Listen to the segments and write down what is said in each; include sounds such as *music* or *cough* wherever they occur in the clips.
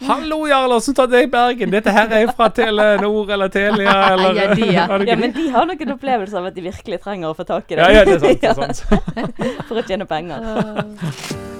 Hallo, Jarl, åssen tar det i Bergen? Dette her er fra Telenor eller Telia eller Ja, de, ja. *laughs* Ja, men de har noen opplevelser opplevelse av at de virkelig trenger å få tak i det. ja, ja, det er sant. Det er *laughs* sant. For å tjene penger.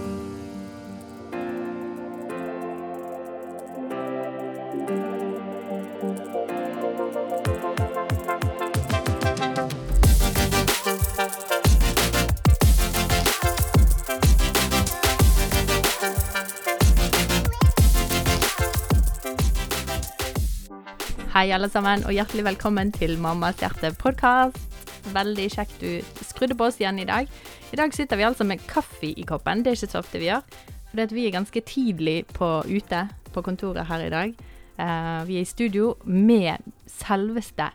Hei, alle sammen, og hjertelig velkommen til Mammas hjerte-podkast. Veldig kjekt du skrudde på oss igjen i dag. I dag sitter vi altså med kaffe i koppen. Det er ikke så ofte vi gjør. At vi er ganske tidlig på ute på kontoret her i dag. Uh, vi er i studio med selveste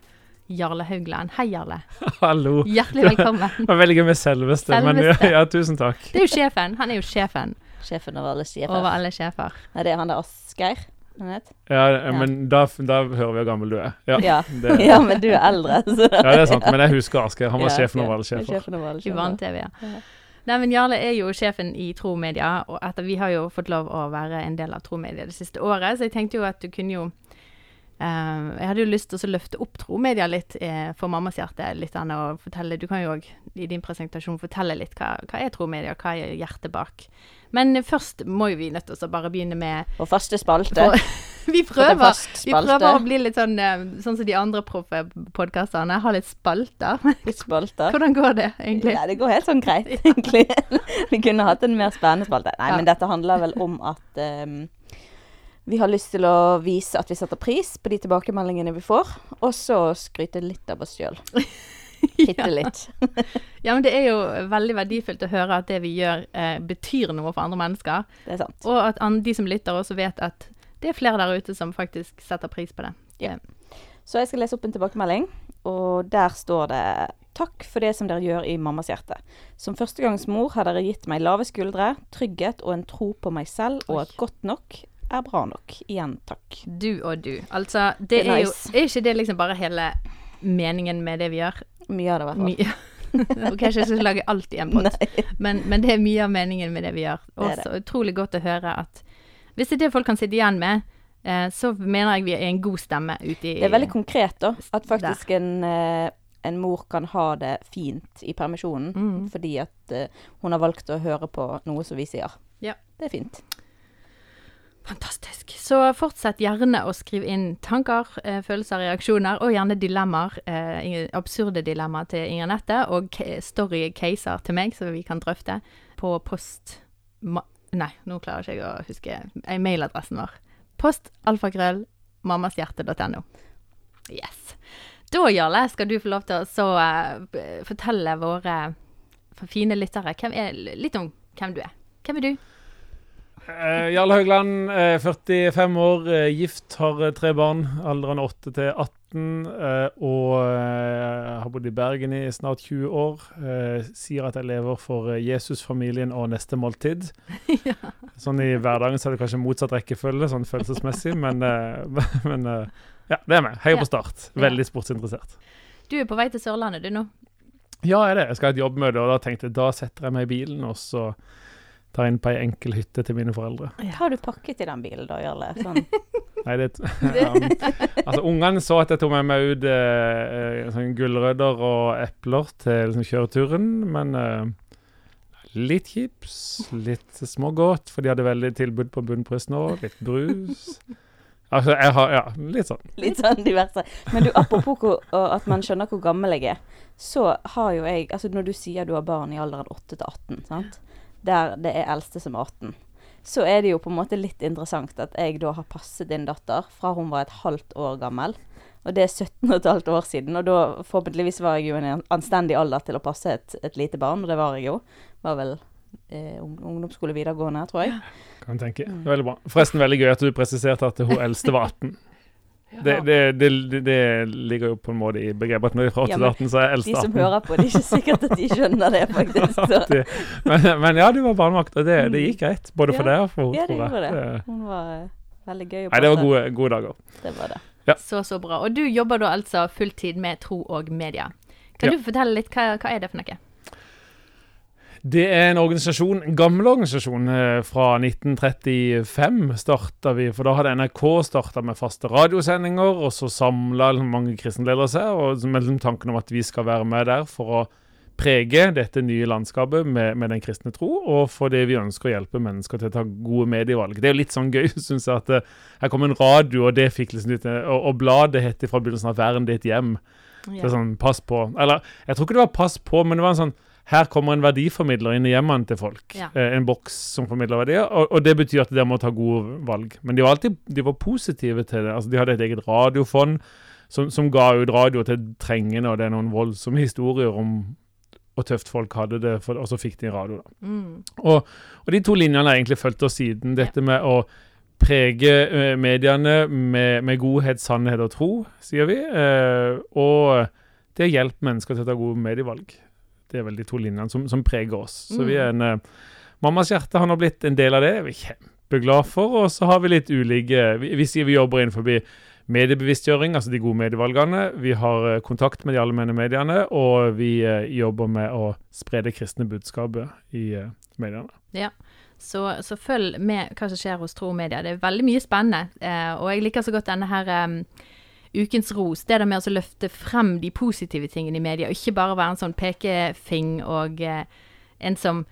Jarle Haugland. Hei, Jarle. *laughs* Hallo. Hjertelig velkommen. *laughs* Det var veldig gøy med selveste, men ja, *laughs* ja, tusen takk. Det er jo sjefen. Han er jo sjefen Sjefen over alle sjefer. over alle sjefer. Nei, det er han der Asgeir. Han het? Ja, men da, da hører vi hvor gammel du er. Ja, Ja. *laughs* det, *laughs* ja, men du er eldre. Så. ja, det er sant. Men jeg husker Asker. Han var Ja, sjefen ja. over alle sjefer. I ja. Ja. Nei, men Jarle er jo sjefen i Tro Media, og etter, vi har jo fått lov å være en del av Tro Media det siste året, så jeg tenkte jo at du kunne jo eh, Jeg hadde jo lyst til å løfte opp Tro Media litt eh, for mammas hjerte. litt an, og fortelle, Du kan jo òg i din presentasjon fortelle litt hva, hva er Tro Media, hva er hjertet bak. Men først må jo vi nødt til å bare begynne med Vår faste spalte. *laughs* Vi prøver, vi prøver å bli litt sånn eh, sånn som de andre proffe podkastene. Ha litt spalter. Spalter. *laughs* Hvordan går det egentlig? Ja, det går helt sånn greit, *laughs* egentlig. Vi kunne hatt en mer spennende spalte. Nei, Ja. men dette handler vel om at ehm, vi har lyst til å vise at vi setter pris på de tilbakemeldingene vi får, og så skryte litt av oss sjøl. *laughs* Bitte litt. *laughs* Ja, men det er jo veldig verdifullt å høre at det vi gjør, eh, betyr noe for andre mennesker. Det er sant. Og at an de som lytter, også vet at det er flere der ute som faktisk setter pris på det. Ja. Så jeg skal lese opp en tilbakemelding, og der står det Takk for det som dere gjør i mammas hjerte. Som førstegangsmor har dere gitt meg lave skuldre, trygghet og en tro på meg selv, og at godt nok er bra nok. Igjen takk. Du og du. Altså, det, Det er er jo. Er ikke det liksom bare hele meningen med det vi gjør? Mye av det, i hvert fall. *laughs* Ok, ikke jeg skal lage alt i en pott, *laughs* men, men det er mye av meningen med det vi gjør. Det er Og så utrolig godt å høre at Hvis det er det folk kan sitte igjen med, eh, så mener jeg vi er en god stemme ute i Det er veldig konkret, da. At faktisk en, eh, en mor kan ha det fint i permisjonen Mm. fordi at uh, hun har valgt å høre på noe som vi sier. Ja. Det er fint. Fantastisk. Så fortsett gjerne å skrive inn tanker, eh, følelser, reaksjoner, og gjerne dilemmaer. Eh, absurde dilemmaer til Inger Nette, og story-caser til meg, som vi kan drøfte på post... Nei, nå klarer jeg ikke å huske eh, mailadressen vår. Post alfakrøll mammashjerte.no. Yes. Da, Jarle, skal du få lov til å så uh, fortelle våre fine lyttere er, litt om hvem du er. Hvem er du? Eh, Jarle Haugland, eh, 45 år, eh, gift, har eh, tre barn, alderen 8 til 18, eh, og eh, har bodd i Bergen i snart 20 år. Eh, sier at jeg lever for Jesusfamilien og neste måltid. *laughs* Sånn i hverdagen så er det kanskje motsatt rekkefølge, sånn følelsesmessig, men, eh, *laughs* men eh, ja, det er meg. Heier Ja. på start. Ja. Veldig sportsinteressert. Du er på vei til Sørlandet, du nå. Ja, jeg er det. Jeg skal ha et jobbmøte, og da tenkte jeg da setter jeg meg i bilen, og så tar inn på ei enkel hytte til mine foreldre. Ja. har du pakket i den bilen da, Jarle? Sånn. *laughs* Nei, det um, *laughs* *laughs* Altså, ungene så at jeg tok med meg ut eh, eh, sånn gulrøtter og epler til liksom, kjøreturen, men uh, litt chips, litt smågodt, for de hadde veldig tilbud på bunnpris nå, litt brus. Altså, jeg har Ja, litt sånn. Litt sånn diverse. Men du, apropos hvor, at man skjønner hvor gammel jeg er, så har jo jeg Altså når du sier du har barn i alderen 8 til 18, sant? Der det er eldste som er 18, så er det jo på en måte litt interessant at jeg da har passet din datter fra hun var et halvt år gammel. Og det er 17 og et halvt år siden, og da forhåpentligvis var jeg jo i en anstendig alder til å passe et, et lite barn, og det var jeg jo. Var vel eh, ungdomsskole videregående, tror jeg. Kan tenke. Mm. Veldig bra. Forresten veldig gøy at du presiserte at hun eldste var 18. Det, det, det, det, ligger jo på en måte i begrepet at når vi er fra 8 Ja, 18, så er jeg De som hører på, det er ikke sikkert at de skjønner det, faktisk. *laughs* Det- men, men ja, du var barnevakt, og det, det gikk greit. Både for Ja. deg og for henne, Ja, det tror jeg. gjorde det. Hun var eh, veldig gøy å Nei, det var gode, gode dager. Det var det. Så, så bra. Og du jobber da altså fulltid med tro og media. Kan Ja. du fortelle litt, hva, hva er det for noe? Det er en organisasjon, en gammel organisasjon eh, fra 1935 starta vi. For da hadde NRK starta med faste radiosendinger, og så samla mange kristenledere seg og med liksom tanken om at vi skal være med der for å prege dette nye landskapet med, med den kristne tro, og fordi vi ønsker å hjelpe mennesker til å ta gode medievalg. Det er jo litt sånn gøy, *laughs* syns jeg, at uh, her kom en radio, og det fikk liksom litt Og, og bladet het fra begynnelsen av 'Verden ditt hjem'. Ja. Det er sånn, pass på. Eller, jeg tror ikke det var pass på, men det var en sånn her kommer en verdiformidler inn i hjemmene til folk. Ja. Eh, en boks som formidler verdier. Og, og, det betyr at dere må ta gode valg. Men de var alltid de var positive til det. Altså, de hadde et eget radiofond som, som ga ut radio til trengende, og det er noen voldsomme historier om hvor tøft folk hadde det, for, og så fikk de radio. da. Mm. Og, og, de to linjene har egentlig fulgt oss siden. Dette med å prege uh, mediene med, med, godhet, sannhet og tro, sier vi. Eh, og det har hjelpe mennesker til å ta gode medievalg. Det er vel de to linjene som, som preger oss. Så mm. vi er en uh, Mammas hjerte har nå blitt en del av det. Vi er kjempeglade for. Og så har vi litt ulike Vi, vi sier vi jobber innenfor mediebevisstgjøring, altså de gode medievalgene. Vi har uh, kontakt med de allmenne mediene, og vi uh, jobber med å spre det kristne budskapet i mediene. Ja. Så, så, følg med hva som skjer hos Tro Media. Det er veldig mye spennende. og jeg liker så godt denne her um, ukens ros. Det der med å løfte frem de positive tingene i media, og ikke bare være en sånn pekefing og eh, en som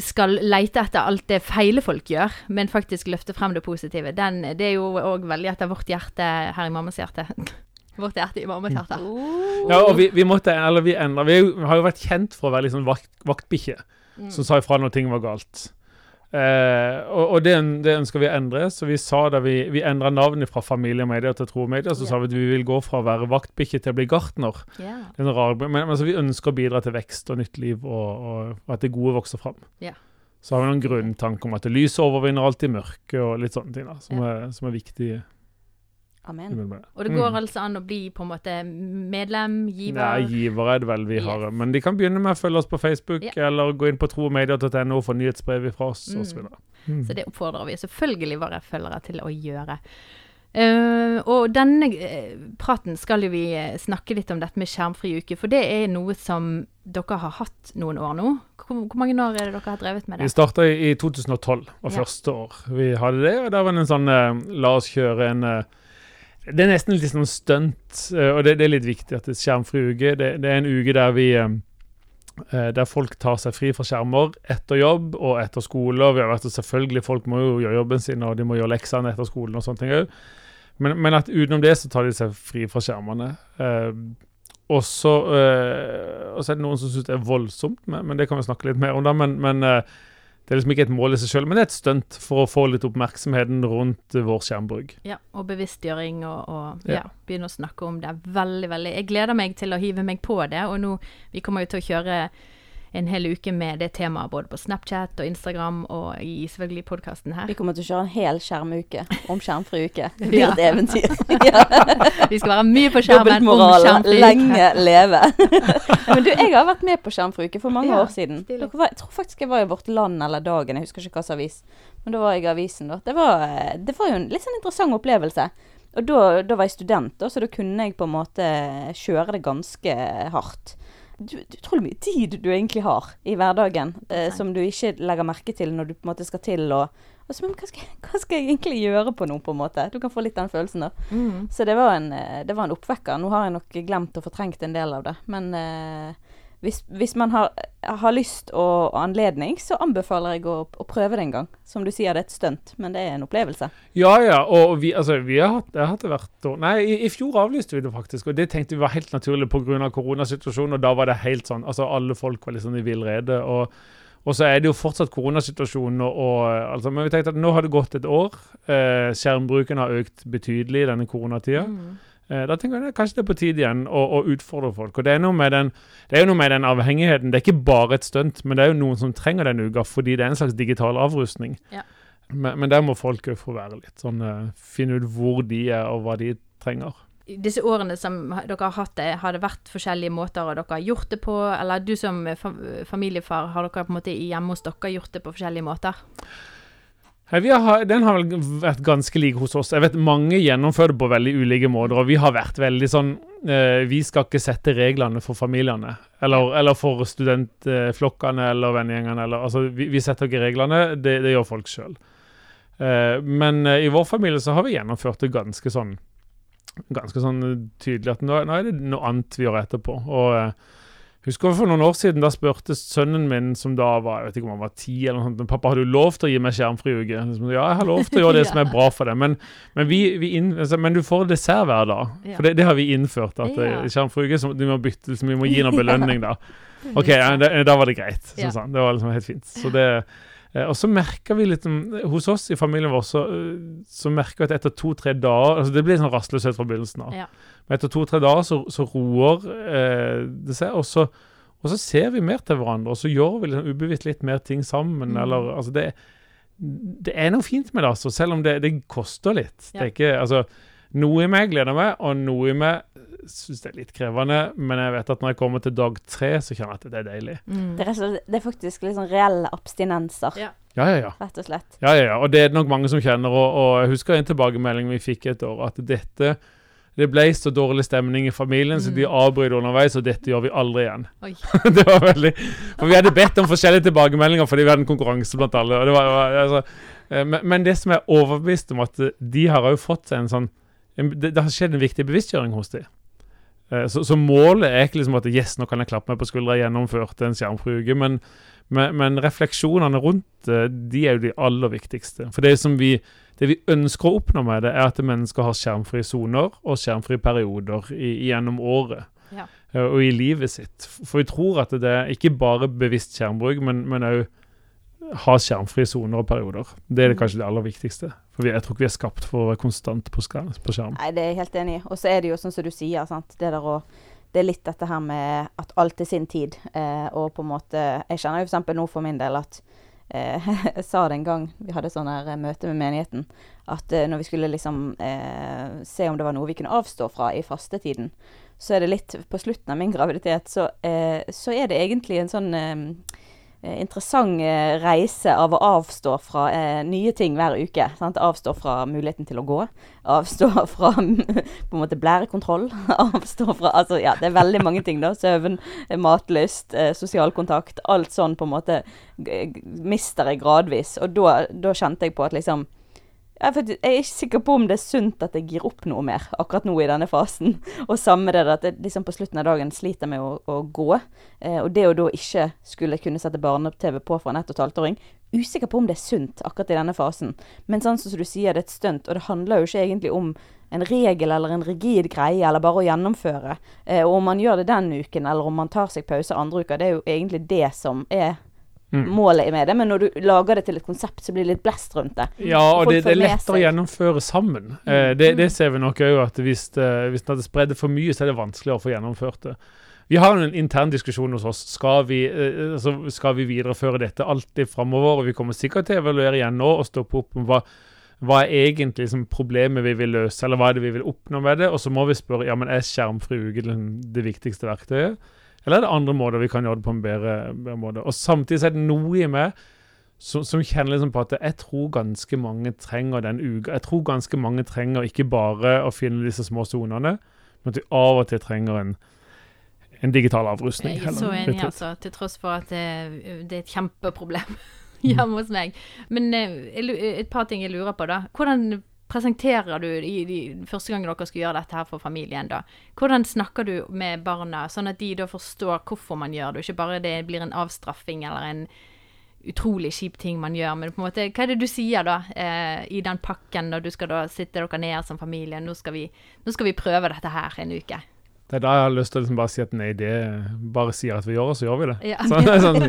skal leite etter alt det feile folk gjør, men faktisk løfte frem det positive. Den, det er jo òg veldig etter vårt hjerte her i mammas hjerte. *laughs* vårt hjerte i mammas hjerte. Oh. Ja, og vi, vi, måtte, eller vi endra Vi har jo vært kjent for å være litt sånn vakt, vaktbikkje, mm. som sa ifra når ting var galt. Eh, og, og det, det, ønsker vi å endre, så vi sa da vi, vi endra navnet fra Familie og Media til Tro og Media, så yeah. sa vi at vi vil gå fra å være vaktbikkje til å bli gartner. Yeah. Rar, men, men altså, vi ønsker å bidra til vekst og nytt liv, og, og, og at det gode vokser fram. Yeah. Så har vi noen grunntanke om at lyset overvinner alltid mørket, og litt sånne ting da, som, er, som er viktige. Amen. Og det går mm. altså an å bli på en måte medlem, giver? Nei, giver er det vel vi yes. har. Men de kan begynne med å følge oss på Facebook, ja. eller gå inn på tromedia.no og få nyhetsbrev fra oss mm. osv. Mm. Så det oppfordrer vi selvfølgelig våre følgere til å gjøre. Uh, og denne uh, praten skal jo vi uh, snakke litt om dette med skjermfri uke, for det er noe som dere har hatt noen år nå. Hvor, hvor mange år er det dere har drevet med det? Vi starta i, i 2012, var ja. første år vi hadde det. Og der var det en sånn La oss kjøre en det er nesten litt sånn stunt, eh, og det, det, er litt viktig at det er skjermfri uke. Det, det er en uke der vi eh, eh, der folk tar seg fri fra skjermer etter jobb og etter skole. og vi har vært Selvfølgelig, folk må jo gjøre jobben sin, og de må gjøre leksene etter skolen og sånne ting. Men, men, at utenom det så tar de seg fri fra skjermene. Eh, og så eh, er det noen som syns det er voldsomt, men, men, det kan vi snakke litt mer om. da, men, men eh, det er liksom ikke et mål i seg sjøl, men det er et stunt for å få litt oppmerksomheten rundt vår skjermbruk. Ja, og bevisstgjøring og, og ja. ja, begynne å snakke om det. Veldig, veldig. Jeg gleder meg til å hive meg på det, og nå Vi kommer jo til å kjøre en hel uke med det temaet både på Snapchat og Instagram og i selvfølgelig podkasten her. Vi kommer til å kjøre en hel skjermuke om skjermfri uke. *laughs* Det blir et eventyr. *laughs* *laughs* Vi skal være mye på skjermen om skjermfri uke. Lenge leve. Men du, jeg har vært med på skjermfri uke for mange ja, år siden. Var, jeg tror faktisk jeg var i Vårt Land eller Dagen, jeg husker ikke hvilken avis. Men da var jeg i avisen, da. Det var, det var jo en litt sånn interessant opplevelse. Og da, da var jeg student, da, så da kunne jeg på en måte kjøre det ganske hardt utrolig mye tid du egentlig har i hverdagen eh, som du ikke legger merke til når du på en måte skal til å så, men hva skal, hva skal, jeg egentlig gjøre på noe, på en måte? Du kan få litt den følelsen, da. Mm. Så det var, en, eh, det var, en, oppvekker. Nå har jeg nok glemt og fortrengt en del av det. Men eh, hvis, hvis, man har, har lyst og, anledning, så anbefaler jeg å, å, prøve det en gang. Som du sier, det er et stunt, men det er en opplevelse. Ja, ja. Og vi, altså, vi har hatt, det har hatt hvert år Nei, i, i, fjor avlyste vi det faktisk. Og det tenkte vi var helt naturlig pga. koronasituasjonen. Og da var det helt sånn Altså, alle folk var liksom i villrede. Og, og så er det jo fortsatt koronasituasjonen. Og, og, altså, men vi tenkte at nå har det gått et år. Eh, skjermbruken har økt betydelig i denne koronatida. Mm. Eh, da tenker jeg kanskje det er på tide igjen å, å utfordre folk. Og det er, noe med den, det noe med den avhengigheten. Det er ikke bare et stunt, men det er jo noen som trenger den uka fordi det er en slags digital avrustning. Ja. Men, men, der må folk jo få være litt sånn uh, Finne ut hvor de er, og hva de trenger. Disse årene som dere har hatt det, har det vært forskjellige måter dere har gjort det på? Eller du som familiefar, har dere på en måte hjemme hos dere gjort det på forskjellige måter? Har, den har vel vært ganske lik hos oss. Jeg vet Mange gjennomfører det på veldig ulike måter. og Vi har vært veldig sånn eh, Vi skal ikke sette reglene for familiene. Eller, eller for studentflokkene eller vennegjengene. Altså, vi, vi, setter ikke reglene, det, det gjør folk sjøl. Eh, men eh, i vår familie så har vi gjennomført det ganske sånn Ganske sånn tydelig at nå, nå er det noe annet vi gjør etterpå. og eh, Husker For noen år siden da spurte sønnen min, som da var jeg vet ikke om han var ti, eller noe sånt, pappa har du lov til å gi meg skjermfri uke. Liksom, ja, jeg har lov til å gjøre *laughs* det som er bra for deg, men, men, vi, vi inn, altså, men du får dessert hver dag. Ja. For det, det, har vi innført. at ja. Eh, skjermfri uke, så du må bytte, så vi må gi noe *laughs* belønning da. Ok, ja, da, da var det greit. Sånn, sånn. Det var liksom helt fint. Så det og så merker vi litt Hos oss i familien vår så, eh, så merker vi at etter to-tre dager altså Det blir sånn rastløshet fra begynnelsen av. Ja. Men etter to-tre dager så, så roer eh, det seg, og så, og så, ser vi mer til hverandre. Og så gjør vi liksom ubevisst litt mer ting sammen. Mm. Eller altså det, det er noe fint med det, altså, selv om det, det koster litt. Ja. Det er ikke, altså, noe i meg gleder meg, og noe i meg syns det er litt krevende, men jeg vet at når jeg kommer til dag tre, så kjenner jeg at det er deilig. Mm. Det, er, det, er, faktisk litt sånn reelle abstinenser. Ja. Ja, ja, ja. Rett og slett. Ja, ja, ja. Og det er det nok mange som kjenner. Og, og jeg husker en tilbakemelding vi fikk et år, at dette det ble så dårlig stemning i familien, mm. så de avbryter underveis, og dette gjør vi aldri igjen. *laughs* det var veldig For vi hadde bedt om forskjellige tilbakemeldinger fordi vi hadde en konkurranse blant alle. Det var, altså, eh, men, men, det som er overbevist om at de har jo fått seg en sånn det, det, har skjedd en viktig bevisstgjøring hos dem. Eh, så, så, målet er ikke liksom at yes, nå kan jeg klappe meg på skuldra, gjennomførte en skjermfri uke. Men, men, men, refleksjonene rundt det, de er jo de aller viktigste. For det som vi, det vi ønsker å oppnå med det, er at mennesker har skjermfrie soner og skjermfrie perioder i, gjennom året. Ja. Eh, og i livet sitt. For vi tror at det er ikke bare bevisst skjermbruk, men òg ha skjermfrie soner og perioder. Det er det mm. kanskje det aller viktigste. For vi, jeg tror ikke vi er skapt for å være konstant på skjerm. På skjerm. Nei, det er jeg helt enig i. Og så er det jo sånn som du sier, sant? Det, å, det er litt dette her med at alt er sin tid. Eh, og på en måte Jeg kjenner jo f.eks. nå for min del at eh, *laughs* Jeg sa det en gang vi hadde sånn her eh, møte med menigheten, at eh, når vi skulle liksom eh, se om det var noe vi kunne avstå fra i fastetiden, så er det litt På slutten av min graviditet så, så er det egentlig en sånn interessant eh, reise av å avstå fra eh, nye ting hver uke. Sant? Avstå fra muligheten til å gå. Avstå *laughs* fra på en måte blærekontroll. *laughs* Avstå fra Altså, ja, det er veldig mange ting, da. Søvn, eh, matlyst, eh, sosial kontakt. Alt sånn på en måte mister jeg gradvis. Og da, da kjente jeg på at liksom jeg er ikke sikker på om det er sunt at jeg gir opp noe mer akkurat nå i denne fasen. *laughs* Og samme det at jeg liksom på slutten av dagen sliter med å, å gå. Eh, og det å da ikke skulle kunne sette barne-TV på for en ett og et halvt åring Usikker på om det er sunt akkurat i denne fasen. Men sånn som du sier, det er et stunt. Og det handler jo ikke egentlig om en regel eller en rigid greie, eller bare å gjennomføre. Eh, og om man gjør det den uken, eller om man tar seg pause andre uker, det er jo egentlig det som er mm. målet med det, men når du lager det til et konsept, så blir det litt blest rundt det. Ja, og det, det, er lettere å gjennomføre sammen. Mm. Eh, det, det, ser vi nok òg, at hvis, uh, hvis det for mye, så er det vanskeligere å få gjennomført det. Vi har en intern diskusjon hos oss. Skal vi, uh, altså, skal vi videreføre dette alltid framover? Og vi kommer sikkert til å evaluere igjen nå og stoppe opp om hva hva er egentlig liksom, problemet vi vil løse, eller hva er det vi vil oppnå med det? Og så må vi spørre ja, men er skjermfri uke det viktigste verktøyet. Eller er det andre måter vi kan gjøre det på en bedre, bedre måte? Og samtidig er det noe i meg som, som, kjenner liksom på at jeg tror ganske mange trenger den uka. Jeg tror ganske mange trenger ikke bare å finne disse små sonene, men at vi av og til trenger en, en digital avrustning. Jeg er så enig, altså. Til tross for at det, det er et kjempeproblem *laughs* hjemme hos meg. Men eh, et par ting jeg lurer på, da. Hvordan presenterer du de, de første gangen dere skal gjøre dette her for familien, da? Hvordan snakker du med barna, sånn at de da forstår hvorfor man gjør det, ikke bare det blir en avstraffing eller en utrolig kjip ting man gjør, men på en måte, hva er det du sier da eh, i den pakken når du skal da sitte dere ned som familie, nå skal vi, nå skal vi prøve dette her en uke? Det er da jeg har lyst til å liksom bare si at nei, det bare sier at vi gjør det, så gjør vi det. Ja. Sånn, *laughs* *laughs* sånn,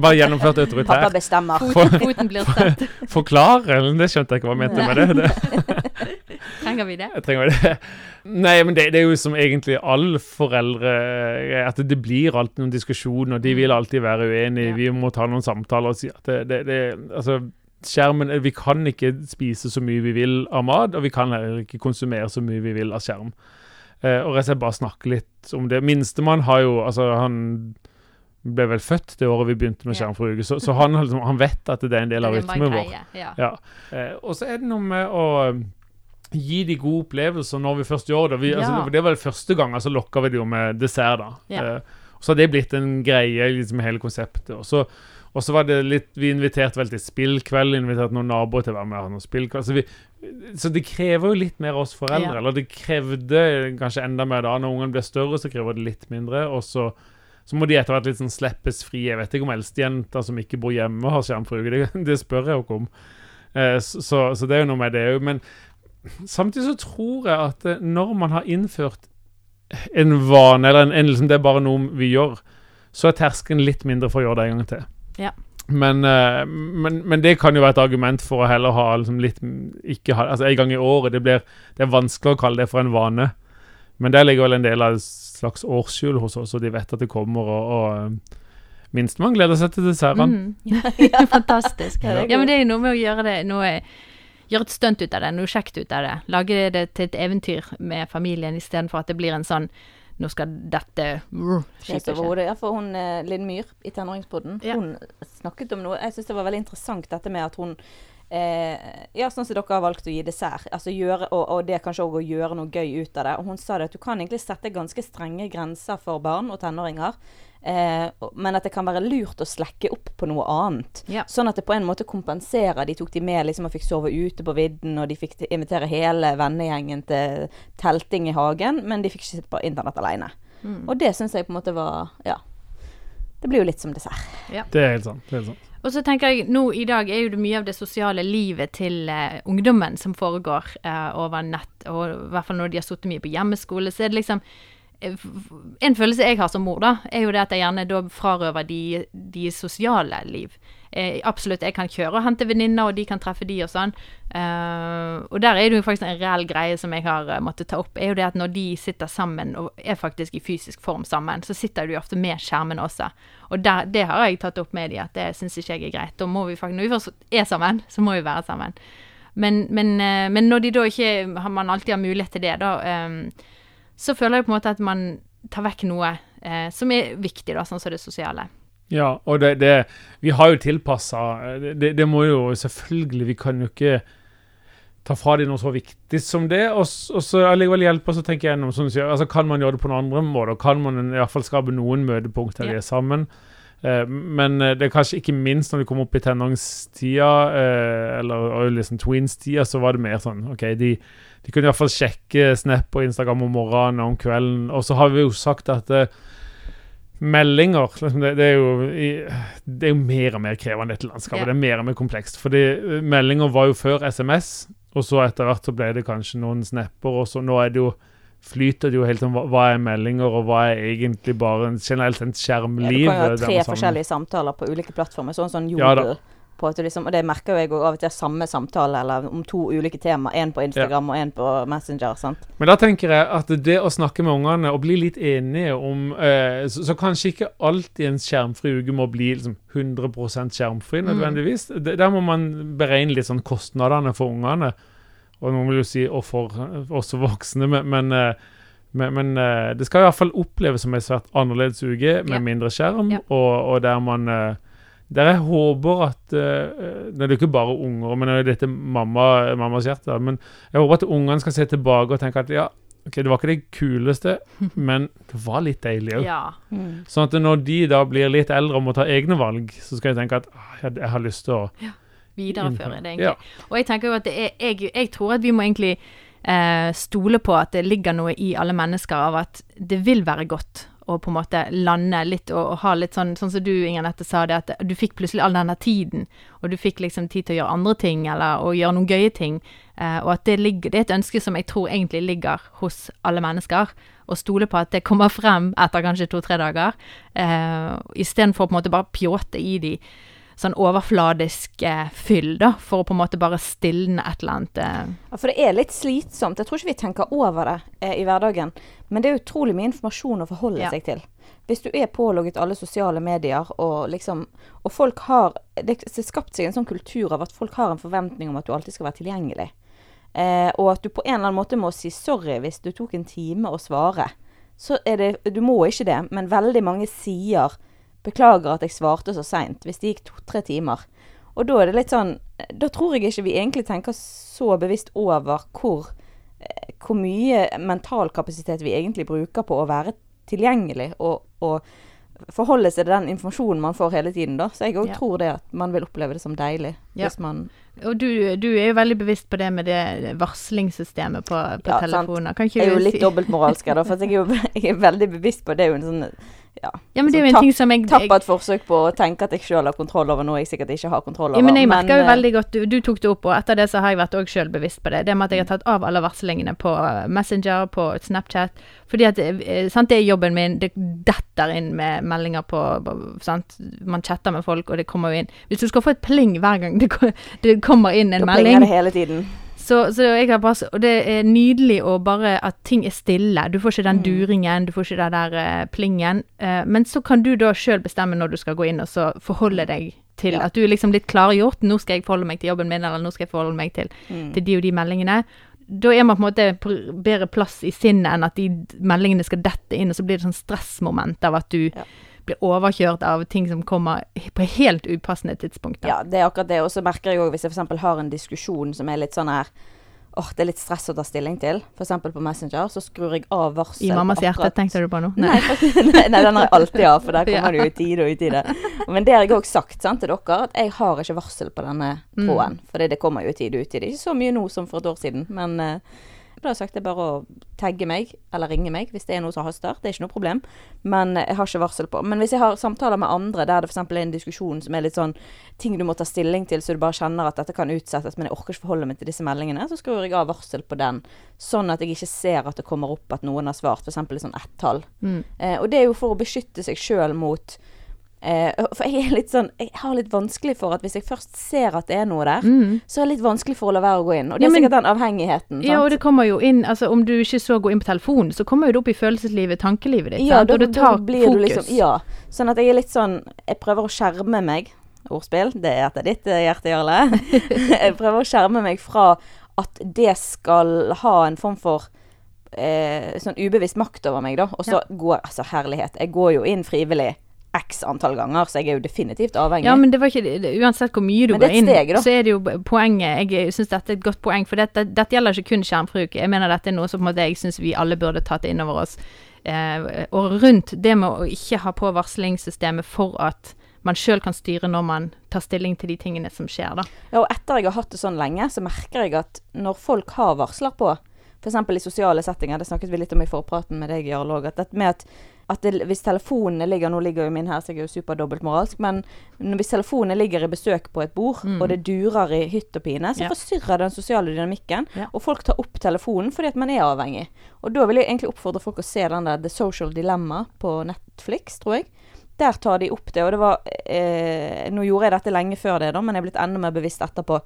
bare gjennomført autoritært. Pappa bestemmer. For, Foten blir satt. *laughs* Forklare? Det skjønte jeg ikke hva jeg mente med det. det. Trenger vi det? Trenger vi det? Nei, men det, det, er jo som egentlig alle foreldre At det blir alltid noen diskusjoner. De vil alltid være uenige. Ja. Vi må ta noen samtaler og si at det, det, det altså, skjermen Vi kan ikke spise så mye vi vil av mat, og vi kan heller ikke konsumere så mye vi vil av skjerm. Uh, og rett og slett bare snakke litt om det. Minstemann har jo Altså, han ble vel født det året vi begynte med Skjermfruge, så, så han, liksom, han vet at det er en del av rytmen vår. Ja. Ja. Eh, og så er det noe med å um, gi de gode opplevelser når vi først gjør det. Vi, altså, Ja. det- det var det første gang, altså lokka vi det jo med dessert, da. Eh, så har det blitt en greie, liksom hele konseptet. Og så, og så var det litt Vi inviterte vel til spillkveld, inviterte noen naboer til å være med og ha noen spillkveld. Så, vi, så det krever jo litt mer av oss foreldre. Ja. Eller det krevde kanskje enda mer da. Når ungene ble større, så krever det litt mindre. Og så så må de etter hvert litt sånn slippes fri. Jeg vet ikke om eldstejenta som ikke bor hjemme, har skjermfri. Det, *laughs* det spør jeg jo ikke om. Eh, så, så, så det er jo noe med det òg. Men samtidig så tror jeg at eh, når man har innført en vane, eller en, en, liksom, det er bare noe vi gjør, så er terskelen litt mindre for å gjøre det en gang til. Ja. Men, eh, men, men det kan jo være et argument for å heller ha liksom litt ikke ha, Altså en gang i året. Det, blir, det er vanskelig å kalle det for en vane. Men der ligger vel en del av et slags årshjul hos oss, og de vet at det kommer. og, og eh, Minstemann gleder seg til dessertene. Mm. *laughs* *laughs* Fantastisk. Ja, men det er jo noe med å gjøre det noe, Gjøre et stunt ut av det, noe kjekt ut av det. Lage det til et eventyr med familien istedenfor at det blir en sånn Nå skal dette uh, skipet skje. Ja, for hun eh, Linn Myhr i Tenåringspodden, Ja. hun snakket om noe Jeg syns det var veldig interessant dette med at hun eh, Ja, sånn som dere har valgt å gi dessert. Altså gjøre, og, og det kanskje òg å gjøre noe gøy ut av det. Og hun sa det at du kan egentlig sette ganske strenge grenser for barn og tenåringer. Eh, men at det kan være lurt å slekke opp på noe annet. Ja. Sånn at det på en måte kompenserer. De tok de med liksom og fikk sove ute på vidden, og de fikk invitere hele vennegjengen til telting i hagen, men de fikk ikke sitte på internett alene. Mm. Og det syns jeg på en måte var Ja. Det blir jo litt som dessert. Det er helt sant. Det er helt sant. Og så tenker jeg, nå i dag er jo det mye av det sosiale livet til uh, ungdommen som foregår uh, over nett, og i hvert fall når de har sittet mye på hjemmeskole, så er det liksom eh, En følelse jeg har som mor, da, er jo det at jeg gjerne da frarøver de, de sosiale liv. Eh, absolutt, jeg kan kjøre og hente venninner, og de kan treffe de og sånn. Uh, og der er det jo faktisk en reell greie som jeg har uh, måttet ta opp, er jo det at når de sitter sammen og er faktisk i fysisk form sammen, så sitter de ofte med skjermene også. Og der, det har jeg tatt opp med de, at det syns ikke jeg er greit. Da må vi faktisk, når vi først er sammen, så må vi være sammen. Men, men, uh, men når de da ikke man alltid har mulighet til det, da, um, så føler jeg på en måte at man tar vekk noe som er viktig, da, sånn som det sosiale. Ja, og det, det Vi har jo tilpassa det, det, det må jo selvfølgelig Vi kan jo ikke ta fra dem noe så viktig som det. Og, så allikevel hjelpe, så tenker jeg gjennom Sånn, altså Kan man gjøre det på noen andre måter? Kan man i hvert fall skape noen møtepunkter der Ja. de er sammen? Eh, men eh, det er kanskje ikke minst når vi kommer opp i tenåringstida, eh, eller liksom tweens-tida, så var det mer sånn OK, de, de kunne i hvert fall sjekke Snap og Instagram om morgenen og om kvelden. Og så har vi jo sagt at eh, meldinger liksom det, det, er jo, det er jo mer og mer krevende, dette landskapet. Ja. Det er mer og mer komplekst. Fordi eh, meldinger var jo før SMS, og så etter hvert så ble det kanskje noen snapper, og så nå er det jo flyter det jo helt om hva, hva er meldinger, og hva er egentlig bare en, generelt en Ja, skjermliv. du kan jo ha tre forskjellige samtaler på ulike plattformer, sånn som sånn Jodel. Jodel. På at du liksom, og det merker jo jeg òg av og til samme samtale, eller om to ulike tema. Én på Instagram og én på Messenger. sant? Men da tenker jeg at det å snakke med ungene og bli litt enige om eh, så, så kanskje ikke alltid en skjermfri uke må bli liksom 100 skjermfri nødvendigvis. Det, der må man beregne litt sånn kostnadene for ungene. Og noen vil jo si og for også voksne, men, men, eh, men, men eh, det skal i hvert fall oppleves som en svært annerledes uke med Ja. mindre skjerm, Ja. og, og der man eh, der jeg håper at eh, Det er jo ikke bare unger, men det er dette mamma, mammas hjerte. Men jeg håper at ungene skal se tilbake og tenke at ja, ok, det var ikke det kuleste, *laughs* men det var litt deilig òg. Ja. Mm. Sånn at når de da blir litt eldre og må ta egne valg, så skal jeg tenke at ah, jeg, jeg har lyst til å ja. Videreføre det, egentlig. Ja. Og jeg tenker jo at det er, jeg, jeg tror at vi må egentlig eh, stole på at det ligger noe i alle mennesker av at det vil være godt å på en måte lande litt og, og ha litt sånn Sånn som du, Inger Nette, sa det, at du fikk plutselig all denne tiden, og du fikk liksom tid til å gjøre andre ting, eller å gjøre noen gøye ting. Eh, og at det ligger Det er et ønske som jeg tror egentlig ligger hos alle mennesker. Å stole på at det kommer frem etter kanskje to-tre dager, eh, istedenfor på en måte bare pjåte i de sånn overfladisk eh, fyll, da, for å på en måte bare stilne et eller annet eh. Ja, for det er litt slitsomt. Jeg tror ikke vi tenker over det eh, i hverdagen. Men det er utrolig mye informasjon å forholde Ja. seg til. Hvis du er pålogget alle sosiale medier, og liksom Og folk har Det har skapt seg en sånn kultur av at folk har en forventning om at du alltid skal være tilgjengelig. Eh, og at du på en eller annen måte må si sorry hvis du tok en time å svare. Så er det Du må ikke det, men veldig mange sier Beklager at jeg svarte så seint, hvis det gikk to-tre timer. Og da er det litt sånn Da tror jeg ikke vi egentlig tenker så bevisst over hvor, eh, hvor mye mental kapasitet vi egentlig bruker på å være tilgjengelig og, og forholde seg til den informasjonen man får hele tiden, da. Så jeg òg Ja. tror det at man vil oppleve det som deilig Ja. hvis man Og du, du er jo veldig bevisst på det med det varslingssystemet på, på Ja, sant. telefoner. Kan ikke Jeg er jo litt si dobbeltmoralsk her, da, for jeg er jo *laughs* jeg er veldig bevisst på det. er jo en sånn ja, Ja, men det er jo en ting som jeg, Tappa et forsøk på å tenke at jeg sjøl har kontroll over noe jeg sikkert ikke har kontroll over. Ja, men jeg merker jo eh, veldig godt, du, du tok det opp, og etter det så har jeg vært også selv bevisst på det. Det med at jeg har tatt av alle varslingene på eh, Messenger, på Snapchat. Fordi at eh, sant, det er jobben min, det detter inn med meldinger på, sant? Man chatter med folk, og det kommer jo inn. Hvis du skal få et pling hver gang det, det kommer inn en Da plinger melding det hele tiden. Så, så bare, og det er nydelig å bare at ting er stille. Du får ikke den Mm. duringen, du får ikke den der uh, plingen. Uh, men så kan du da sjøl bestemme når du skal gå inn og så forholde deg til Ja. at du er liksom litt klargjort. Nå skal jeg forholde meg til jobben min, eller nå skal jeg forholde meg til, Mm. til de og de meldingene. Da er man på en måte på bedre plass i sinnet enn at de meldingene skal dette inn, og så blir det sånn stressmoment av at du Ja. Blir overkjørt av ting som kommer på helt upassende tidspunkt. da. Ja, det er akkurat det. Og så merker jeg òg hvis jeg f.eks. har en diskusjon som er litt sånn her Åh, det er litt stress å ta stilling til, f.eks. på Messenger, så skrur jeg av varsel. I mammas hjerte, tenkte du på nå? Nei, nei, *laughs* nei, den har jeg alltid av, for der *laughs* Ja. kommer det jo i tide og i tide. Men det har jeg òg sagt sant, til dere, at jeg har ikke varsel på denne Mm. tråden. For det kommer jo i tide og utide. Ikke så mye nå som for et år siden, men eh, da har jeg sagt det er bare å tagge meg, eller ringe meg, hvis det er noe som haster. Det er ikke noe problem. Men jeg har ikke varsel på. Men hvis jeg har samtaler med andre der det f.eks. er en diskusjon som er litt sånn ting du må ta stilling til, så du bare kjenner at dette kan utsettes, men jeg orker ikke forholde meg til disse meldingene, så skrur jeg av varsel på den. Sånn at jeg ikke ser at det kommer opp at noen har svart, f.eks. et sånn ett-tall. Mm. Eh, og det er jo for å beskytte seg sjøl mot eh, For jeg er litt sånn Jeg har litt vanskelig for at hvis jeg først ser at det er noe der, Mm. så er det litt vanskelig for å la være å gå inn. Og det Ja, er men- sikkert den avhengigheten. Ja, og det kommer jo inn altså Om du ikke så går inn på telefonen, så kommer jo det opp i følelseslivet, tankelivet ditt. Ja, sant? da, og det tar blir fokus. du liksom Ja. Sånn at jeg er litt sånn Jeg prøver å skjerme meg. Ordspill, det er etter ditt eh, hjerte, Jarle. *laughs* jeg prøver å skjerme meg fra at det skal ha en form for eh, sånn ubevisst makt over meg, da. Og så går Altså, herlighet. Jeg går jo inn frivillig x antall ganger, så jeg er jo definitivt avhengig. Ja, men det var ikke det, Uansett hvor mye du går inn, steg, så er det jo poenget Jeg syns dette er et godt poeng, for dette, dette gjelder ikke kun skjermbruk. Jeg mener dette er noe som måte, jeg syns vi alle burde tatt inn over oss. Eh, og rundt det med å ikke ha på varslingssystemet for at man sjøl kan styre når man tar stilling til de tingene som skjer, da. Ja, og etter jeg har hatt det sånn lenge, så merker jeg at når folk har varsler på, f.eks. i sosiale settinger, det snakket vi litt om i forpraten med deg, Jarl, òg, at med at, at det, hvis telefonene ligger Nå ligger jo min her, så jeg er jo superdobbeltmoralsk, men hvis telefonene ligger i besøk på et bord, Mm. og det durer i hytt og pine, så Ja. forstyrrer den sosiale dynamikken, Ja. og folk tar opp telefonen fordi at man er avhengig. Og da vil jeg egentlig oppfordre folk å se den der The Social Dilemma på Netflix, tror jeg. Der tar de opp det, og det var eh, Nå gjorde jeg dette lenge før det, da, men jeg er blitt enda mer bevisst etterpå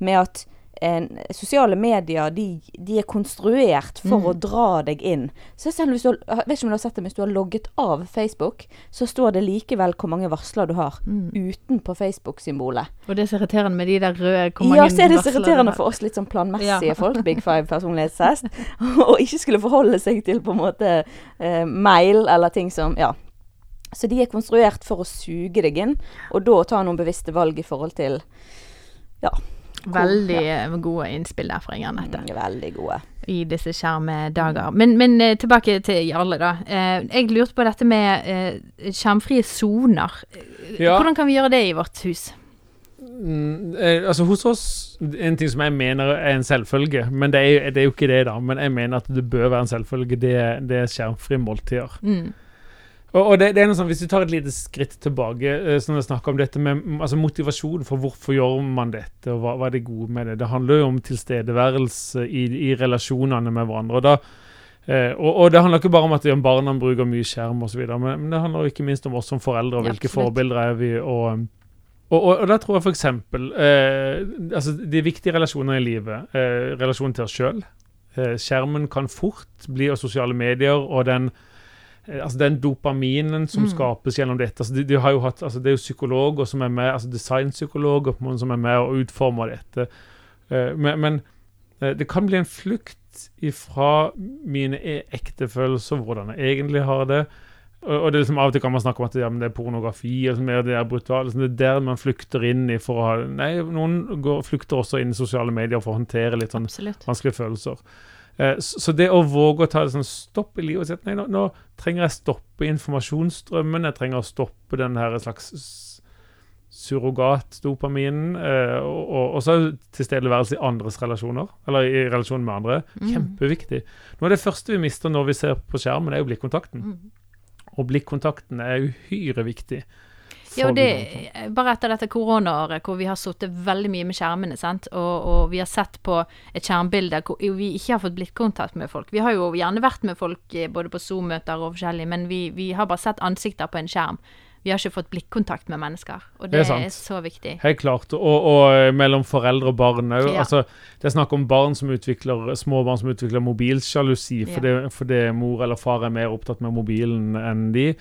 med at eh, sosiale medier de, de er konstruert for Mm. å dra deg inn. Så selv hvis du har, vet ikke om du har sett det, hvis du har logget av Facebook, så står det likevel hvor mange varsler du har Mm. utenpå Facebook-symbolet. Og det er så irriterende med de der røde hvor Ja, mange så er det så irriterende for oss litt sånn planmessige Ja. folk, Big Five personlighetstest, og *laughs* ikke skulle forholde seg til på en måte eh, mail eller ting som Ja. Så de er konstruert for å suge deg inn, og da ta noen bevisste valg i forhold til Veldig eh, gode innspill der fra Inger Anette. mm, Veldig gode. i disse skjermdager. Men, men eh, tilbake til Jarle, da. Eh, jeg lurte på dette med skjermfrie soner. Ja. Hvordan kan vi gjøre det i vårt hus? Mm, altså Hos oss En ting som jeg mener er en selvfølge, men det er, det er jo ikke det, da. Men jeg mener at det bør være en selvfølge. Det, det er skjermfrie måltider. Mm. Og, og det, det er noe sånn, Hvis du tar et lite skritt tilbake, eh, sånn å snakke om dette med altså motivasjon for hvorfor gjør man dette, og hva, hva er det gode med det. Det handler jo om tilstedeværelse i, i relasjonene med hverandre. og da eh, og, og det handler ikke bare om at barna bruker mye skjerm osv., men, men det handler jo ikke minst om oss som foreldre, og hvilke ja, forbilder er vi. og og, og, og da tror jeg f.eks. Eh, altså de viktige relasjoner i livet. Eh, relasjonen til oss sjøl. Eh, skjermen kan fort bli av sosiale medier, og den altså den dopaminen som Mm. skapes gjennom dette. Altså de, de har jo hatt, altså det er jo psykologer som er med, altså designpsykologer på en måte som er med og utformer dette. Eh, men men eh, det kan bli en flukt ifra mine e ekte følelser, hvordan jeg egentlig har det, Og, det er liksom Av og til kan man snakke om at ja, men det er pornografi og mer det er brutalt. Liksom det er der man flykter inn i for å ha Nei, noen går, flykter også inn i sosiale medier for å håndtere litt sånn Absolutt. vanskelige følelser. Eh, så, det å våge å ta det sånn stopp i livet og si at nei, nå, nå trenger jeg stoppe informasjonsstrømmen, jeg trenger å stoppe den her slags surrogatdopaminen, eh, og, og, og så tilstedeværelse i andres relasjoner, eller i relasjon med andre. Mm. Kjempeviktig. Noe av det første vi mister når vi ser på skjermen, er jo blikkontakten. Mm. Og blikkontakten er uhyre viktig. Ja, og det, bare etter dette koronaåret hvor vi har sittet veldig mye med skjermene, sant? Og, og vi har sett på et skjermbilde hvor vi ikke har fått blikkontakt med folk. Vi har jo gjerne vært med folk eh, både på Zoom-møter og forskjellig, men vi, vi har bare sett ansikter på en skjerm. Vi har ikke fått blikkontakt med mennesker, og Det det, er er så viktig. Helt klart. Og, og eh, mellom foreldre og barn òg. Ja. Altså, det er snakk om barn som utvikler, små barn som utvikler mobilsjalusi Ja. fordi, fordi mor eller far er mer opptatt med mobilen enn de.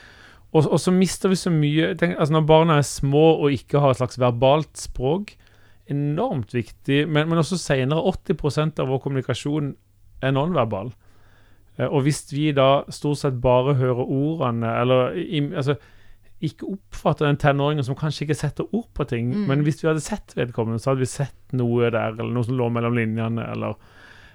Og, og så mister vi så mye tenk, altså Når barna er små og ikke har et slags verbalt språk, enormt viktig, men, men også senere 80% av vår kommunikasjon er nonverbal. Eh, Og hvis vi da stort sett bare hører ordene, eller altså, ikke oppfatter den tenåringen som kanskje ikke setter ord på ting, Mm. men hvis vi hadde sett vedkommende, så hadde vi sett noe der, eller noe som lå mellom linjene, eller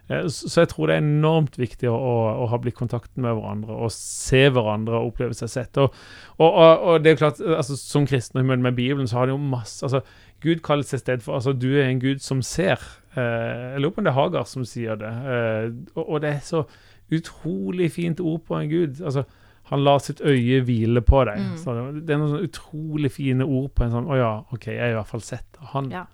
Så så jeg tror det er enormt viktig å, å, å ha blikkontakten med hverandre, og se hverandre og oppleve seg sett. Og, og, og, og det er jo klart, altså, som kristne i møte med Bibelen, så har det jo masse altså, Gud kaller seg sted for Altså, du er en Gud som ser. Eh, jeg lurer på om det er Hagar som sier det. Eh, og, det er så utrolig fint ord på en Gud. Altså, han lar sitt øye hvile på deg. Mm. Det er noen sånne utrolig fine ord på en sånn Å ja, OK, jeg er i hvert fall sett av han. Ja.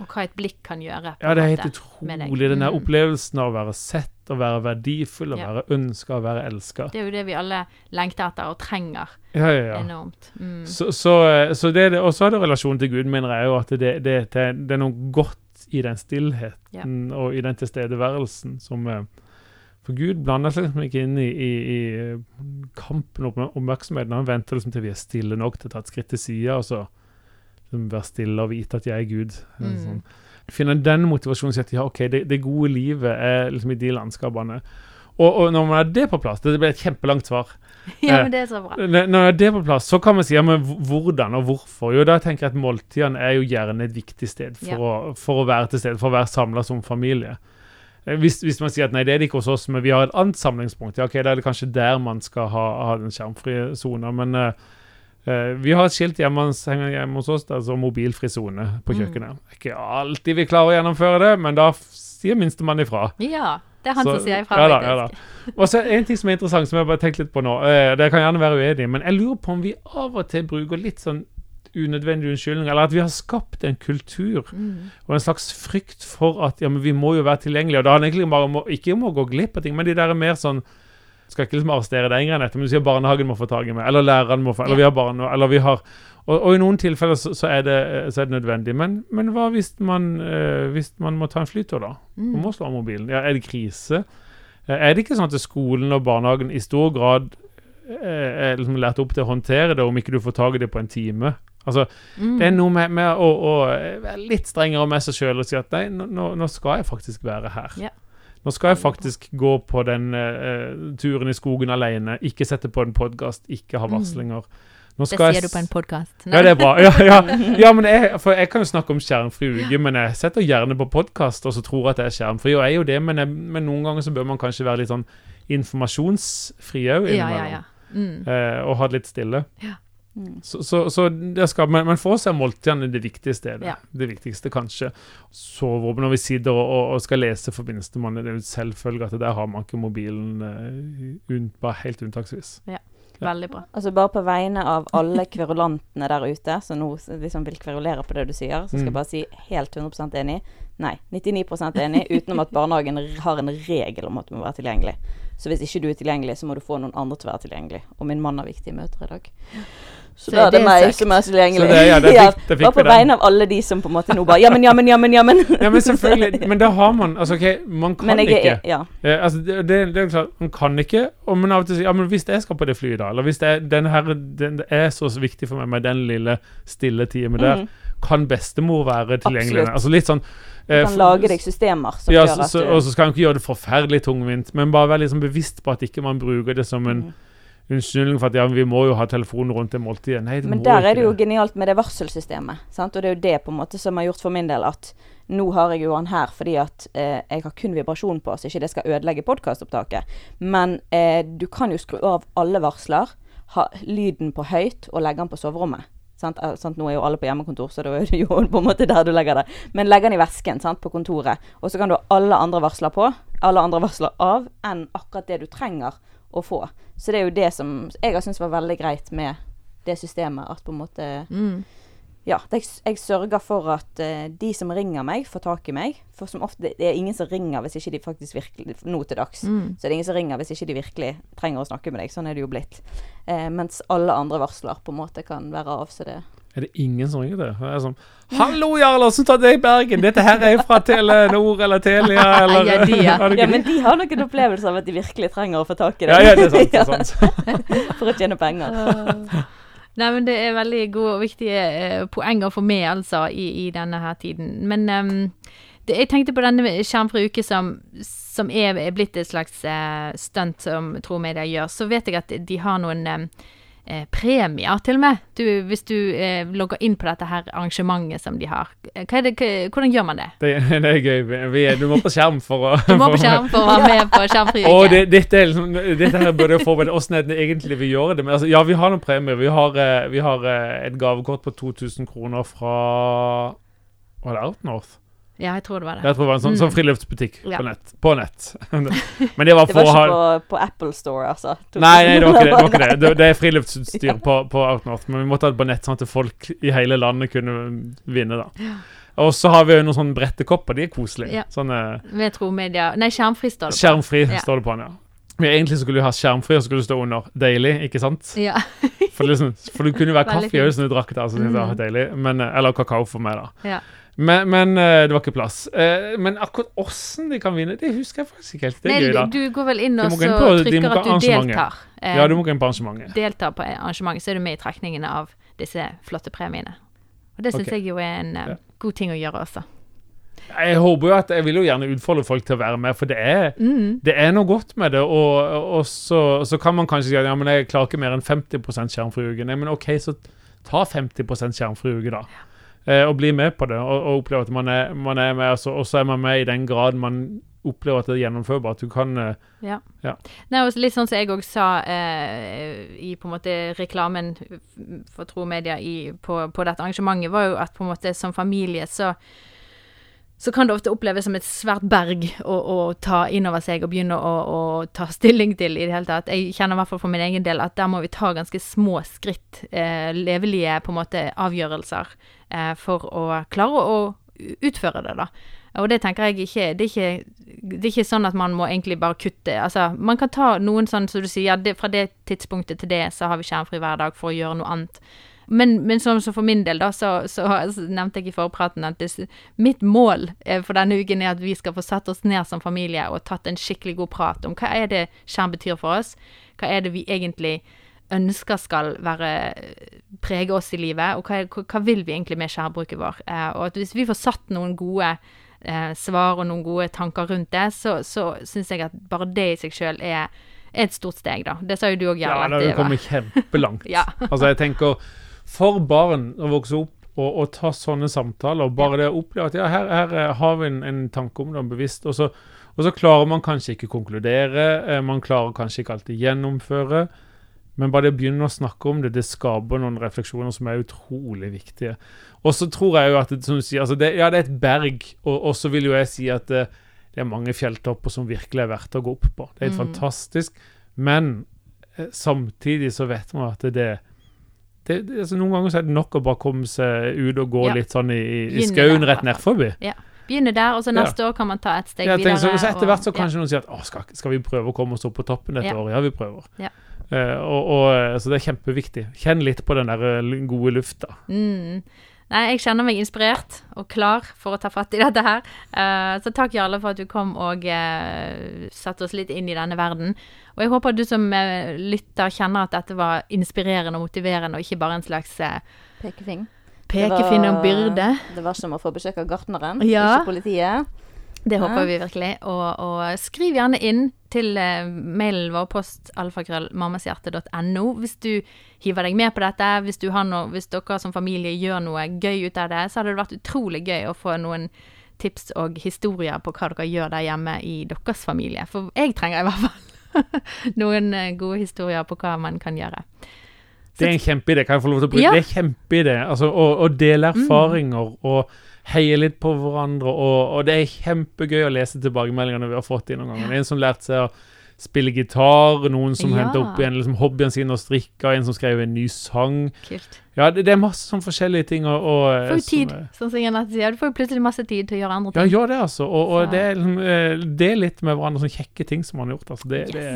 Og hva et blikk kan gjøre. Ja, det er helt utrolig. Den der Mm. opplevelsen av å være sett, å være verdifull, å Ja. være ønska, å være elska. Det er jo det vi alle lengter etter og trenger Ja, ja, ja. enormt. Mm. Så, så, så det er det. Og så er det relasjonen til Gud, mener jeg jo at det, det, det, det er noe godt i den stillheten og i den tilstedeværelsen som eh, For Gud blander seg liksom ikke inn i, i, i kampen om oppmerksomheten. Han venter liksom til vi er stille nok til å ta et skritt til sida, og så være stille og vite at jeg er Gud. Mm. Sånn. Finne den motivasjonen til at ja, OK, det, det gode livet er liksom i de landskapene. Og, og når man har det på plass Det ble et kjempelangt svar. *laughs* ja, men det er så bra. Når det er på plass, så kan man si ja, men hvordan og hvorfor. Jo, da tenker jeg at måltidene er jo gjerne et viktig sted for, Ja. å, for å være til stede, for å være samla som familie. Eh, Hvis, hvis man sier at nei, det er det ikke hos oss, men vi har et annet samlingspunkt, ja, ok, da er det kanskje der man skal ha, ha den skjermfrie sona. Men eh, eh, vi har et skilt hjemme, hjemme hos oss, altså mobilfri sone på Mm. kjøkkenet. Ikke alltid vi klarer å gjennomføre det, men da sier minstemann ifra. Ja, det er han Så- som sier ifra, ja da, ja. Og så en ting som er interessant, som jeg bare tenkte litt på nå. Uh, det kan gjerne være uenig, men jeg lurer på om vi av og til bruker litt sånn unødvendig unnskyldning, eller at vi har skapt en kultur Mm. og en slags frykt for at ja, men vi må jo være tilgjengelige. Og da handler egentlig bare om ikke om å gå glipp av ting, men de der er mer sånn skal ikke liksom arrestere deg greiene etter, men du sier barnehagen må få tak i meg, eller læreren må få, eller vi har barn, eller vi har og, og i noen tilfeller så, så, er, det, så er det nødvendig. Men, men hva hvis man, eh, hvis man må ta en flytur, da? Mm. Man må slå av mobilen. Ja, er det krise? Eh, Er det ikke sånn at skolen og barnehagen i stor grad eh, er liksom lært opp til å håndtere det, om ikke du får tak i det på en time? Altså, Mm. Det er noe med, med å, å være litt strengere med seg sjøl og si at nei, nå, nå- skal jeg faktisk være her. Ja. Nå skal jeg faktisk gå på den uh, turen i skogen alene, ikke sette på en podkast, ikke ha Mm. varslinger. Det sier du på en podkast. ja, det er bra. Ja, ja. *laughs* ja men jeg, for jeg kan jo snakke om skjermfri uke, men jeg setter gjerne på podkast og så tror at jeg er skjermfri. Og jeg er jo det, men, jeg, men noen ganger så bør man kanskje være litt sånn informasjonsfri òg innimellom. ja, ja. Mm. Uh, og ha det litt stille. Mm. Så, så, så det skal, men, men for oss er måltidene det viktigste. Det, Ja. Det viktigste, kanskje. Sover når vi sitter og, og, og skal lese for minstemann, det er jo selvfølgelig at der har man ikke mobilen uh, un, bare helt unntaksvis. Veldig bra. Altså bare på vegne av alle kverulantene der ute som nå liksom vil kverulere på det du sier, så skal Mm. jeg bare si helt 100 enig. Nei, 99 enig, utenom at barnehagen har en regel om at du må være tilgjengelig. Så hvis ikke du er tilgjengelig, så må du få noen andre til å være tilgjengelig. Og min mann har viktige møter i dag. Så, Så da er det meg sagt. som er tilgjengelig. Så det- *laughs* ja, det fikk- det fikk bare på vegne av alle de som på en måte nå bare Jammen, jammen, jammen, jammen. Ja, men selvfølgelig. *laughs* Men da har man Altså, OK, man kan jeg ikke. Ja. Eh, altså, det, det, er klart, Man kan ikke, og men av og til sier ja, men hvis jeg skal på det flyet, da, eller hvis det er, denne her, den, det er så viktig for meg med den lille stille timen der, Mhm. kan bestemor være tilgjengelig? Absolutt. Altså litt sånn Du eh, kan lage deg systemer som ja, gjør at så, Og så skal man ikke gjøre det forferdelig tungvint, men bare være liksom bevisst på at ikke man bruker det som en Mhm. Unnskyldning for at ja, vi må jo ha telefonen rundt det måltidet. Nei, det Men der er det jo genialt med det varselsystemet. Sant? Og det er jo det på en måte som har gjort for min del at nå har jeg jo han her fordi at eh, jeg har kun vibrasjon på, så ikke det skal ødelegge podkastopptaket. Men eh, du kan jo skru av alle varsler, ha lyden på høyt og legge den på soverommet. Sant? Eh, sant? Nå er jo alle på hjemmekontor, så det er jo på en måte der du legger det. Men legg den i vesken sant? på kontoret. Og så kan du ha alle andre varsler på, alle andre varsler av, enn akkurat det du trenger å få. Så det er jo det som jeg har syntes var veldig greit med det systemet. At på en måte Mm. ja, jeg, jeg sørger for at uh, de som ringer meg, får tak i meg. For som ofte, det er ingen som ringer hvis ikke de faktisk virkelig Nå til dags. Mm. Så det er ingen som ringer hvis ikke de virkelig trenger å snakke med deg. Sånn er det jo blitt. Uh, mens alle andre varsler på en måte kan være av. Så det Er det ingen som ringer det? Det er sånn 'Hallo, Jarl, åssen tar det i Bergen? Dette her er fra Telenor eller Telia', *laughs* eller Ja, de, ja. *laughs* Ja, men de har nok en opplevelse av at de virkelig trenger å få tak i det. Ja, ja, det er sant. Det er *laughs* sant. For å tjene penger. Nei, men det er veldig gode og viktige eh, poenger for meg, altså, i, i denne her tiden. Men um, det, jeg tenkte på denne skjermfri uke som, som er, er blitt et slags eh, stunt som Tro Media gjør. Så vet jeg at de har noen eh, eh, premier, til og med. Du, hvis du eh, logger inn på dette her arrangementet som de har. Eh, det, hvordan gjør man det? Det, *laughs* det er gøy. Vi, du må på skjerm for å *laughs* Du må på skjerm for å være med på skjermfri. Og det, dette, er liksom, dette her burde forberede oss ned egentlig vil gjøre det? Men altså, ja, vi har noen premier. Vi har, eh, vi har eh, et gavekort på 2000 kroner fra Var det Outnorth? Ja, jeg tror det var det. Jeg tror det var en sånn, Mm. sånn friluftsbutikk Ja. på nett. På nett. *laughs* Men det var Det var å ha ikke på, på Apple Store, altså. Nei, nei, det var ikke det. Det, var ikke det. *laughs* det, det er friluftsutstyr på, på Outnorth, men vi måtte ha det på nett sånn at folk i hele landet kunne vinne. da. Og så har vi jo noen sånne brettekopper. De er koselige. Ja. Sånne Metromedia Media Nei, skjermfri står det på. Skjermfri Ja. står det på den, ja. Men egentlig så skulle du ha skjermfri, og så skulle det stå under 'daily', ikke sant? Ja. For, liksom, for det kunne jo være kaffe i øyet som du drakk der. Så det Mm. ah, deilig. Men, eh, eller kakao for meg, da. ja. Men, men eh, det var ikke plass. Eh, Men akkurat åssen de kan vinne, det husker jeg faktisk ikke helt. Det er Nei, gøy, da. du, går vel inn og så trykker at du deltar. Eh, Ja, du må gå inn på arrangementet. deltar på arrangementet, så er du med i trekningen av disse flotte premiene. Og det syns okay. jeg jo er en Ja. god ting å gjøre også. Jeg håper jo at jeg vil jo gjerne utfordre folk til å være med, for det er, Mm. det er noe godt med det. Og, og så, så kan man kanskje si at ja, men jeg klarer ikke mer enn 50 skjermfri uke. Nei, men OK, så ta 50 skjermfri uke, da. Eh, og bli med på det, og, og oppleve at man er, man er med. altså, Og så er man med i den grad man opplever at det er gjennomførbart. Du kan eh, Ja. Ja. Nei, og litt sånn som jeg òg sa eh, i på en måte reklamen for Tro Media i, på, på dette arrangementet, var jo at på en måte som familie så så kan det ofte oppleves som et svært berg å, å ta inn over seg og begynne å, å ta stilling til i det hele tatt. Jeg kjenner i hvert fall for min egen del at der må vi ta ganske små skritt, eh, levelige på en måte avgjørelser, eh, for å klare å utføre det, da. Og det tenker jeg ikke det, er ikke det er ikke sånn at man må egentlig bare kutte. Altså, man kan ta noen sånn som du sier, ja, det, fra det tidspunktet til det så har vi skjermfri hver dag for å gjøre noe annet. Men, men som for min del, da, så, så, nevnte jeg i forpraten at det, mitt mål eh, for denne uken er at vi skal få satt oss ned som familie og tatt en skikkelig god prat om hva er det skjerm betyr for oss. Hva er det vi egentlig ønsker skal være prege oss i livet, og hva, hva, vil vi egentlig med skjærbruket vår? Eh, og at hvis vi får satt noen gode eh, svar og noen gode tanker rundt det, så, så syns jeg at bare det i seg sjøl er, er et stort steg, da. Det sa jo du òg, Ja, Jarle. da at har det kommet kjempelangt. *laughs* Ja. altså, jeg tenker for barn å vokse opp og, og ta sånne samtaler, og bare det å oppleve at ja, her, her eh, har vi en, en tanke om det, bevisst, og så, og så klarer man kanskje ikke konkludere, eh, man klarer kanskje ikke alltid gjennomføre, men bare det å begynne å snakke om det, det skaper noen refleksjoner som er utrolig viktige. Og så tror jeg jo at det, som du sier, altså det, ja, det er et berg, og, så vil jo jeg si at det, det er mange fjelltopper som virkelig er verdt å gå opp på. Det er helt Mm. fantastisk, men eh, samtidig så vet man at det, det, det, det altså Noen ganger så er det nok å bare komme seg ut og gå Ja. litt sånn i, i, skauen rett nedforbi. Ja. Begynne der, og så Ja. neste år kan man ta et steg Jeg videre. så, så etter hvert så kanskje noen sier at skal, skal vi prøve å komme oss opp på toppen Ja. året? Ja, vi prøver. Ja. Eh, og, og, så det er kjempeviktig. Kjenn litt på den der eh, gode lufta. Mm. Nei, jeg kjenner meg inspirert og klar for å ta fatt i dette her. Eh, så takk, Jarle, for at du kom og uh, satte oss litt inn i denne verden. Og jeg håper du som eh, lytter kjenner at dette var inspirerende og motiverende, og ikke bare en slags Pekefing. pekefinn og byrde. Det var som å få besøk av gartneren, Ja. ikke politiet. Det håper vi virkelig. Og, og skriv gjerne inn til eh, mailen vår, post alfakrøll.mammashjerte.no, hvis du hiver deg med på dette. Hvis, du har noe, hvis dere som familie gjør noe gøy ut av det, så hadde det vært utrolig gøy å få noen tips og historier på hva dere gjør der hjemme i deres familie. For jeg trenger i hvert fall *laughs* noen eh, gode historier på hva man kan gjøre. Det er en kjempeidé. Kan jeg få lov til å bruke Ja. Det er kjempeidé. Altså, å, å dele Mm. erfaringer og heie litt på hverandre. Og, og det er kjempegøy å lese tilbakemeldingene vi har fått inn noen ganger. Det er En som lærte seg å spille gitar, noen som Ja. hentet opp igjen liksom, hobbyen sin og strikka, en som skrev en ny sang. Kult. Ja, det, det er masse sånn forskjellige ting. Og, og, Får jo tid, er- sånn som Jeanette sier. Du får jo plutselig masse tid til å gjøre andre ting. Ja, gjør det, altså. Og, og det er liksom, eh, litt med hverandre sånne kjekke ting som man har gjort. Altså. Det, det,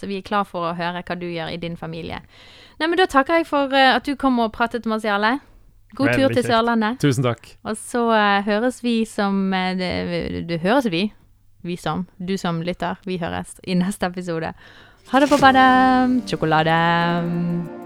Så vi er klar for å høre hva du gjør i din familie. Nei, men Da takker jeg for eh, at du kom og pratet med oss, Jarle. God tur til. Sørlandet. tusen takk. Og så uh, høres vi som uh, det, det høres vi. Vi som. Du som lytter. Vi høres i neste episode. Ha det på badet. Sjokolade.